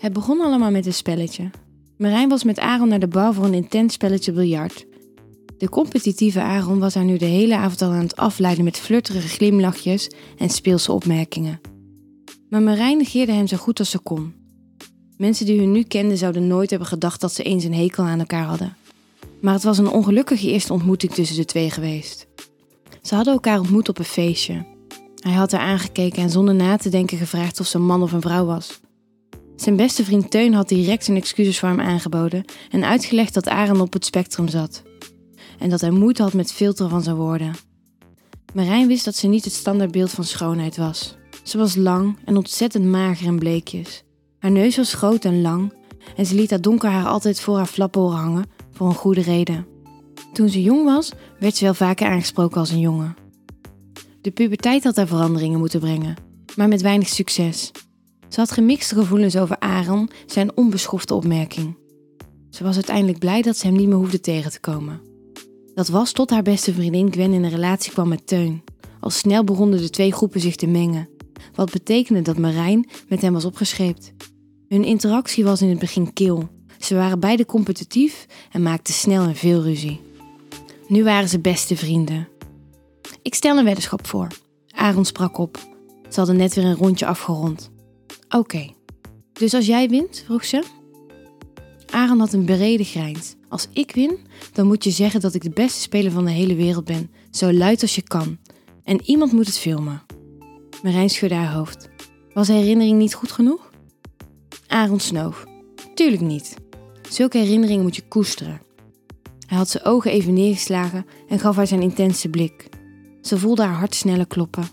Het begon allemaal met een spelletje. Marijn was met Aaron naar de bar voor een intens spelletje biljart. De competitieve Aaron was haar nu de hele avond al aan het afleiden met flirterige glimlachjes en speelse opmerkingen. Maar Marijn negeerde hem zo goed als ze kon. Mensen die hun nu kenden zouden nooit hebben gedacht dat ze eens een hekel aan elkaar hadden. Maar het was een ongelukkige eerste ontmoeting tussen de twee geweest. Ze hadden elkaar ontmoet op een feestje. Hij had haar aangekeken en zonder na te denken gevraagd of ze een man of een vrouw was. Zijn beste vriend Teun had direct zijn excuses voor hem aangeboden en uitgelegd dat Aaron op het spectrum zat. En dat hij moeite had met filteren van zijn woorden. Marijn wist dat ze niet het standaardbeeld van schoonheid was. Ze was lang en ontzettend mager en bleekjes. Haar neus was groot en lang en ze liet haar donker haar altijd voor haar flappen hangen voor een goede reden. Toen ze jong was, werd ze wel vaker aangesproken als een jongen. De puberteit had haar veranderingen moeten brengen, maar met weinig succes. Ze had gemixte gevoelens over Aaron, zijn onbeschofte opmerking. Ze was uiteindelijk blij dat ze hem niet meer hoefde tegen te komen. Dat was tot haar beste vriendin Gwen in een relatie kwam met Teun. Al snel begonnen de twee groepen zich te mengen, wat betekende dat Marijn met hem was opgescheept. Hun interactie was in het begin kil. Ze waren beide competitief en maakten snel en veel ruzie. Nu waren ze beste vrienden. Ik stel een weddenschap voor. Aaron sprak op. Ze hadden net weer een rondje afgerond. Oké, dus als jij wint, vroeg ze. Aaron had een bereden grijns. Als ik win, dan moet je zeggen dat ik de beste speler van de hele wereld ben, zo luid als je kan. En iemand moet het filmen. Marijn schudde haar hoofd. Was herinnering niet goed genoeg? Aaron snoof. Tuurlijk niet. Zulke herinneringen moet je koesteren. Hij had zijn ogen even neergeslagen en gaf haar zijn intense blik. Ze voelde haar hart sneller kloppen.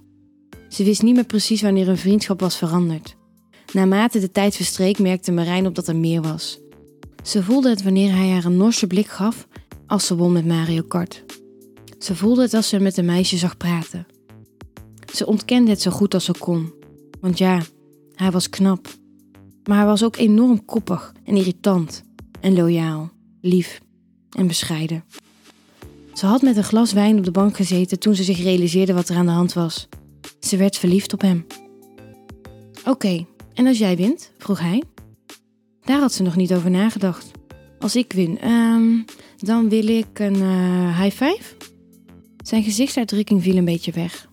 Ze wist niet meer precies wanneer hun vriendschap was veranderd. Naarmate de tijd verstreek merkte Marijn op dat er meer was. Ze voelde het wanneer hij haar een norse blik gaf als ze won met Mario Kart. Ze voelde het als ze met een meisje zag praten. Ze ontkende het zo goed als ze kon. Want ja, hij was knap. Maar hij was ook enorm koppig en irritant. En loyaal, lief en bescheiden. Ze had met een glas wijn op de bank gezeten toen ze zich realiseerde wat er aan de hand was. Ze werd verliefd op hem. Oké, en als jij wint? vroeg hij. Daar had ze nog niet over nagedacht. Als ik win, um, dan wil ik een uh, high five? Zijn gezichtsuitdrukking viel een beetje weg.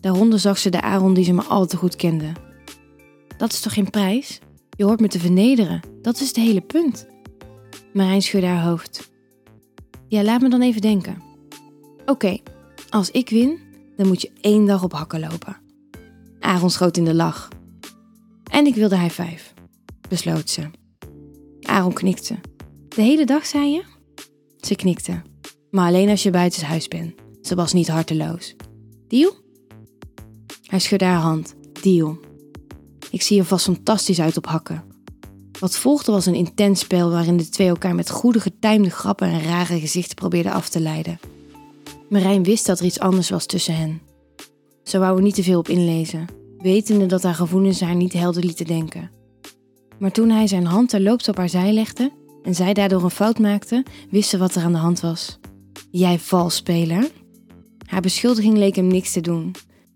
Daaronder zag ze de Aaron die ze maar al te goed kende. Dat is toch geen prijs? Je hoort me te vernederen. Dat is het hele punt. Marijn schudde haar hoofd. Ja, laat me dan even denken. Oké, als ik win, dan moet je één dag op hakken lopen. Aaron schoot in de lach. En ik wilde high five, besloot ze. Aaron knikte. De hele dag, zei je? Ze knikte. Maar alleen als je buiten huis bent. Ze was niet harteloos. Deal? Hij schudde haar hand. Deal. Ik zie er vast fantastisch uit op hakken. Wat volgde was een intens spel waarin de twee elkaar met goede getimede grappen en rare gezichten probeerden af te leiden. Marijn wist dat er iets anders was tussen hen. Ze wou er niet te veel op inlezen, wetende dat haar gevoelens haar niet helder lieten denken. Maar toen hij zijn hand terloops op haar zij legde en zij daardoor een fout maakte, wist ze wat er aan de hand was. Jij valspeler? Haar beschuldiging leek hem niks te doen.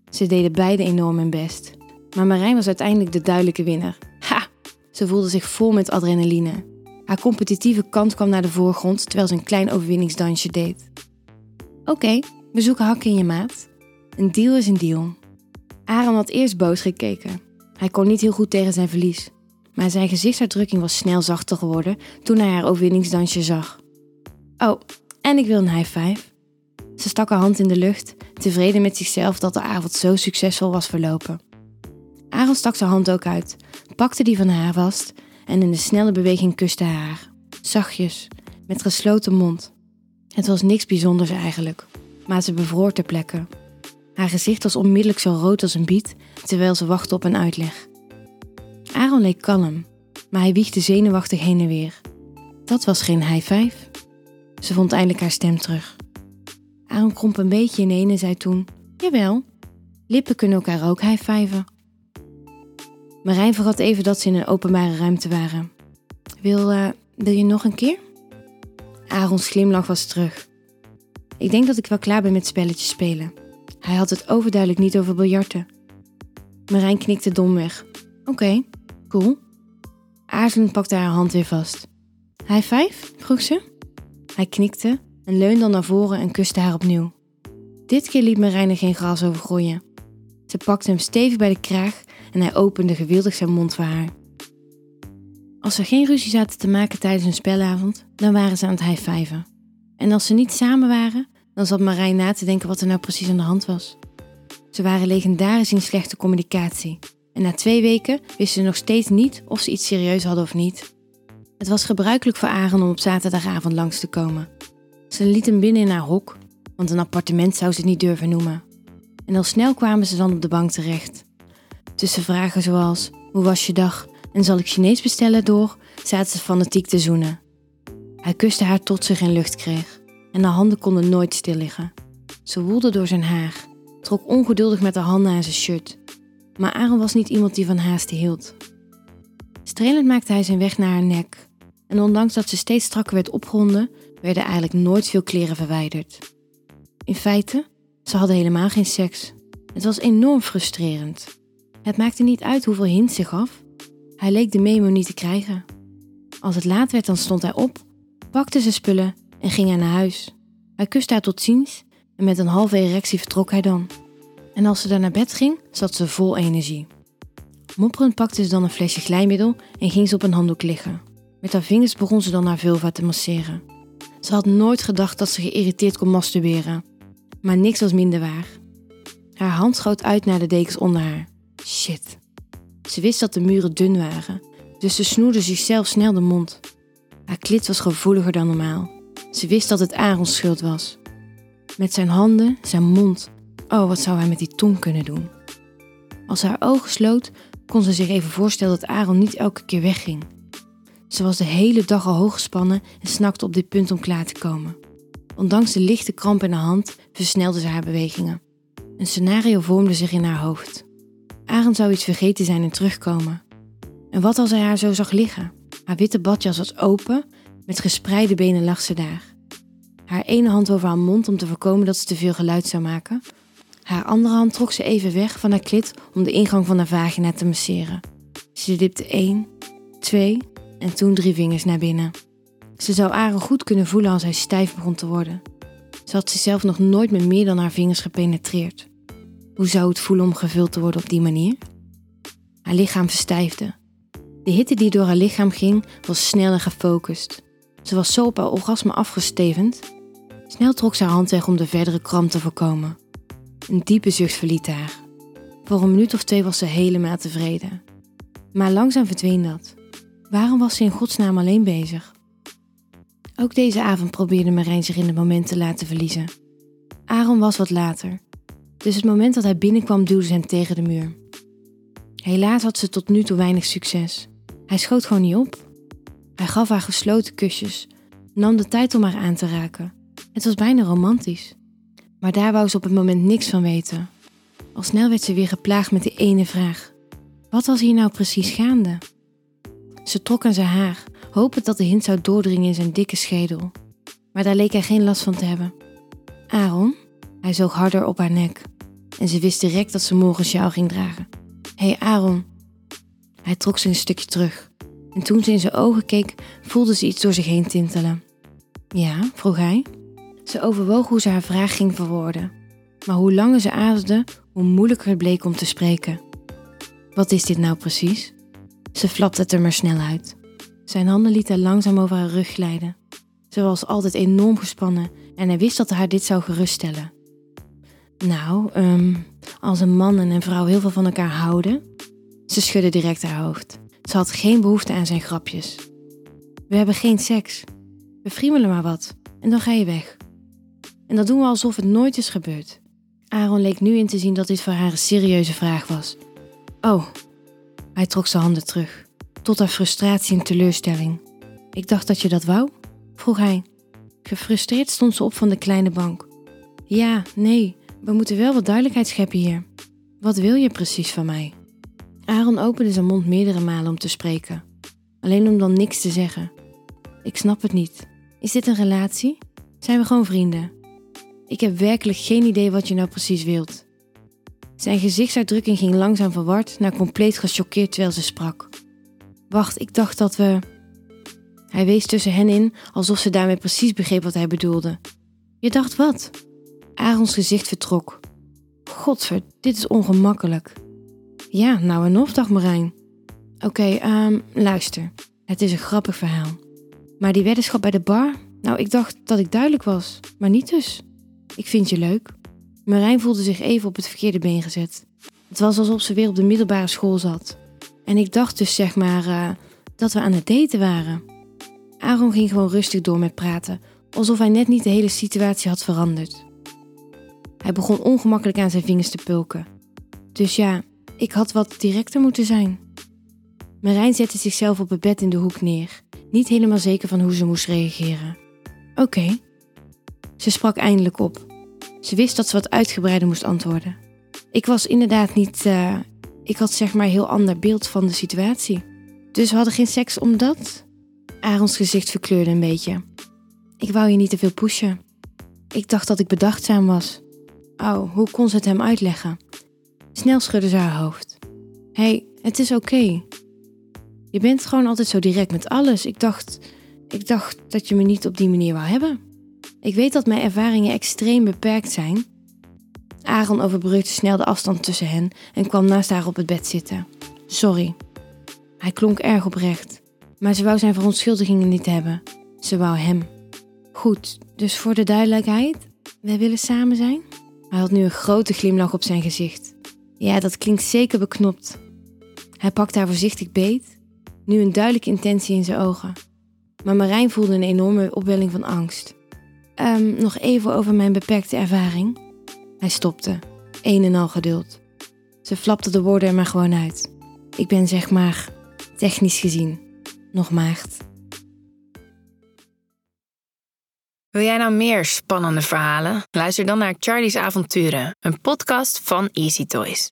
Ze deden beide enorm hun best. Maar Marijn was uiteindelijk de duidelijke winnaar. Ha! Ze voelde zich vol met adrenaline. Haar competitieve kant kwam naar de voorgrond terwijl ze een klein overwinningsdansje deed. Oké, we zoeken hakken in je maat. Een deal is een deal. Aaron had eerst boos gekeken. Hij kon niet heel goed tegen zijn verlies. Maar zijn gezichtsuitdrukking was snel zachter geworden toen hij haar overwinningsdansje zag. Oh, en ik wil een high five. Ze stak haar hand in de lucht, tevreden met zichzelf dat de avond zo succesvol was verlopen. Aaron stak zijn hand ook uit, pakte die van haar vast en in een snelle beweging kuste haar. Zachtjes, met gesloten mond. Het was niks bijzonders eigenlijk, maar ze bevroor ter plekke. Haar gezicht was onmiddellijk zo rood als een biet, terwijl ze wachtte op een uitleg. Aaron leek kalm, maar hij wiegde zenuwachtig heen en weer. Dat was geen high five. Ze vond eindelijk haar stem terug. Aaron kromp een beetje ineen en zei toen: Jawel, lippen kunnen elkaar ook high fiven. Marijn vergat even dat ze in een openbare ruimte waren. Wil, uh, wil je nog een keer? Aaron's glimlach was terug. Ik denk dat ik wel klaar ben met spelletjes spelen. Hij had het overduidelijk niet over biljarten. Marijn knikte domweg. Oké, cool. Aarzelend pakte haar hand weer vast. Hij vijf? vroeg ze. Hij knikte en leunde dan naar voren en kuste haar opnieuw. Dit keer liet Marijn er geen gras over groeien. Ze pakte hem stevig bij de kraag en hij opende gewildig zijn mond voor haar. Als ze geen ruzie zaten te maken tijdens een spelavond, dan waren ze aan het high-fiven. En als ze niet samen waren, dan zat Marijn na te denken wat er nou precies aan de hand was. Ze waren legendarisch in slechte communicatie. En na twee weken wisten ze nog steeds niet of ze iets serieus hadden of niet. Het was gebruikelijk voor Aaron om op zaterdagavond langs te komen. Ze liet hem binnen in haar hok, want een appartement zou ze niet durven noemen. En al snel kwamen ze dan op de bank terecht. Tussen vragen zoals: Hoe was je dag? en zal ik Chinees bestellen door, zaten ze fanatiek te zoenen. Hij kuste haar tot ze geen lucht kreeg en haar handen konden nooit stil liggen. Ze woelde door zijn haar, trok ongeduldig met haar handen aan zijn shirt. Maar Aaron was niet iemand die van haasten hield. Strelend maakte hij zijn weg naar haar nek. En ondanks dat ze steeds strakker werd opgewonden, werden eigenlijk nooit veel kleren verwijderd. In feite, ze hadden helemaal geen seks. Het was enorm frustrerend. Het maakte niet uit hoeveel hint ze gaf. Hij leek de memo niet te krijgen. Als het laat werd, dan stond hij op, pakte zijn spullen en ging hij naar huis. Hij kuste haar tot ziens en met een halve erectie vertrok hij dan. En als ze daar naar bed ging, zat ze vol energie. Mopperend pakte ze dan een flesje glijmiddel en ging ze op een handdoek liggen. Met haar vingers begon ze dan haar vulva te masseren. Ze had nooit gedacht dat ze geïrriteerd kon masturberen. Maar niks was minder waar. Haar hand schoot uit naar de dekens onder haar. Shit. Ze wist dat de muren dun waren, dus ze snoerde zichzelf snel de mond. Haar klit was gevoeliger dan normaal. Ze wist dat het Arons schuld was. Met zijn handen, zijn mond. Oh, wat zou hij met die tong kunnen doen? Als haar ogen sloot, kon ze zich even voorstellen dat Aaron niet elke keer wegging. Ze was de hele dag al hoog gespannen en snakte op dit punt om klaar te komen. Ondanks de lichte kramp in haar hand versnelde ze haar bewegingen. Een scenario vormde zich in haar hoofd. Aaron zou iets vergeten zijn en terugkomen. En wat als hij haar zo zag liggen? Haar witte badjas was open, met gespreide benen lag ze daar. Haar ene hand over haar mond om te voorkomen dat ze te veel geluid zou maken. Haar andere hand trok ze even weg van haar klit om de ingang van haar vagina te masseren. Ze dipte één, twee en toen drie vingers naar binnen. Ze zou Aaron goed kunnen voelen als hij stijf begon te worden. Ze had zichzelf nog nooit met meer dan haar vingers gepenetreerd. Hoe zou het voelen om gevuld te worden op die manier? Haar lichaam verstijfde. De hitte die door haar lichaam ging was snel en gefocust. Ze was zo op haar orgasme afgestevend. Snel trok ze haar hand weg om de verdere kramp te voorkomen. Een diepe zucht verliet haar. Voor een minuut of twee was ze helemaal tevreden. Maar langzaam verdween dat. Waarom was ze in godsnaam alleen bezig? Ook deze avond probeerde Marijn zich in het moment te laten verliezen. Aaron was wat later. Dus het moment dat hij binnenkwam duwde ze hem tegen de muur. Helaas had ze tot nu toe weinig succes. Hij schoot gewoon niet op. Hij gaf haar gesloten kusjes, nam de tijd om haar aan te raken. Het was bijna romantisch. Maar daar wou ze op het moment niks van weten. Al snel werd ze weer geplaagd met de ene vraag: Wat was hier nou precies gaande? Ze trok aan zijn haar, hopend dat de hint zou doordringen in zijn dikke schedel. Maar daar leek hij geen last van te hebben. Aaron? Hij zoog harder op haar nek. En ze wist direct dat ze morgen sjaal ging dragen. Hé hey Aaron. Hij trok een stukje terug. En toen ze in zijn ogen keek, voelde ze iets door zich heen tintelen. Ja, vroeg hij. Ze overwoog hoe ze haar vraag ging verwoorden. Maar hoe langer ze aarzelde, hoe moeilijker het bleek om te spreken. Wat is dit nou precies? Ze flapte het er maar snel uit. Zijn handen lieten langzaam over haar rug glijden. Ze was altijd enorm gespannen en hij wist dat haar dit zou geruststellen. Nou, um, als een man en een vrouw heel veel van elkaar houden. Ze schudde direct haar hoofd. Ze had geen behoefte aan zijn grapjes. We hebben geen seks. We friemelen maar wat en dan ga je weg. En dat doen we alsof het nooit is gebeurd. Aaron leek nu in te zien dat dit voor haar een serieuze vraag was. Oh, hij trok zijn handen terug, tot haar frustratie en teleurstelling. Ik dacht dat je dat wou? vroeg hij. Gefrustreerd stond ze op van de kleine bank. Ja, nee, we moeten wel wat duidelijkheid scheppen hier. Wat wil je precies van mij? Aaron opende zijn mond meerdere malen om te spreken. Alleen om dan niks te zeggen. Ik snap het niet. Is dit een relatie? Zijn we gewoon vrienden? Ik heb werkelijk geen idee wat je nou precies wilt. Zijn gezichtsuitdrukking ging langzaam verward naar compleet gechoqueerd terwijl ze sprak. Wacht, ik dacht dat we. Hij wees tussen hen in alsof ze daarmee precies begreep wat hij bedoelde. Je dacht wat? Arons gezicht vertrok. Godver, dit is ongemakkelijk. Ja, nou en of, dacht Marijn. Oké, ehm, luister. Het is een grappig verhaal. Maar die weddenschap bij de bar? Nou, ik dacht dat ik duidelijk was, maar niet dus. Ik vind je leuk. Marijn voelde zich even op het verkeerde been gezet. Het was alsof ze weer op de middelbare school zat. En ik dacht dus zeg maar uh, dat we aan het daten waren. Aaron ging gewoon rustig door met praten, alsof hij net niet de hele situatie had veranderd. Hij begon ongemakkelijk aan zijn vingers te pulken. Dus ja, ik had wat directer moeten zijn. Marijn zette zichzelf op het bed in de hoek neer, niet helemaal zeker van hoe ze moest reageren. Oké. Ze sprak eindelijk op. Ze wist dat ze wat uitgebreider moest antwoorden. Ik was inderdaad niet. Uh, ik had zeg maar een heel ander beeld van de situatie. Dus we hadden geen seks omdat. Arons gezicht verkleurde een beetje. Ik wou je niet te veel pushen. Ik dacht dat ik bedachtzaam was. Oh, hoe kon ze het hem uitleggen? Snel schudde ze haar hoofd. Hé, hey, het is oké. Je bent gewoon altijd zo direct met alles. Ik dacht, ik dacht dat je me niet op die manier wou hebben. Ik weet dat mijn ervaringen extreem beperkt zijn. Aaron overbrugde snel de afstand tussen hen en kwam naast haar op het bed zitten. Sorry. Hij klonk erg oprecht, maar ze wou zijn verontschuldigingen niet hebben. Ze wou hem. Goed, dus voor de duidelijkheid, wij willen samen zijn? Hij had nu een grote glimlach op zijn gezicht. Ja, dat klinkt zeker beknopt. Hij pakte haar voorzichtig beet, nu een duidelijke intentie in zijn ogen. Maar Marijn voelde een enorme opwelling van angst. Um, nog even over mijn beperkte ervaring. Hij stopte, een en al geduld. Ze flapte de woorden er maar gewoon uit. Ik ben zeg maar, technisch gezien, nog maagd. Wil jij nou meer spannende verhalen? Luister dan naar Charlie's Avonturen, een podcast van Easy Toys.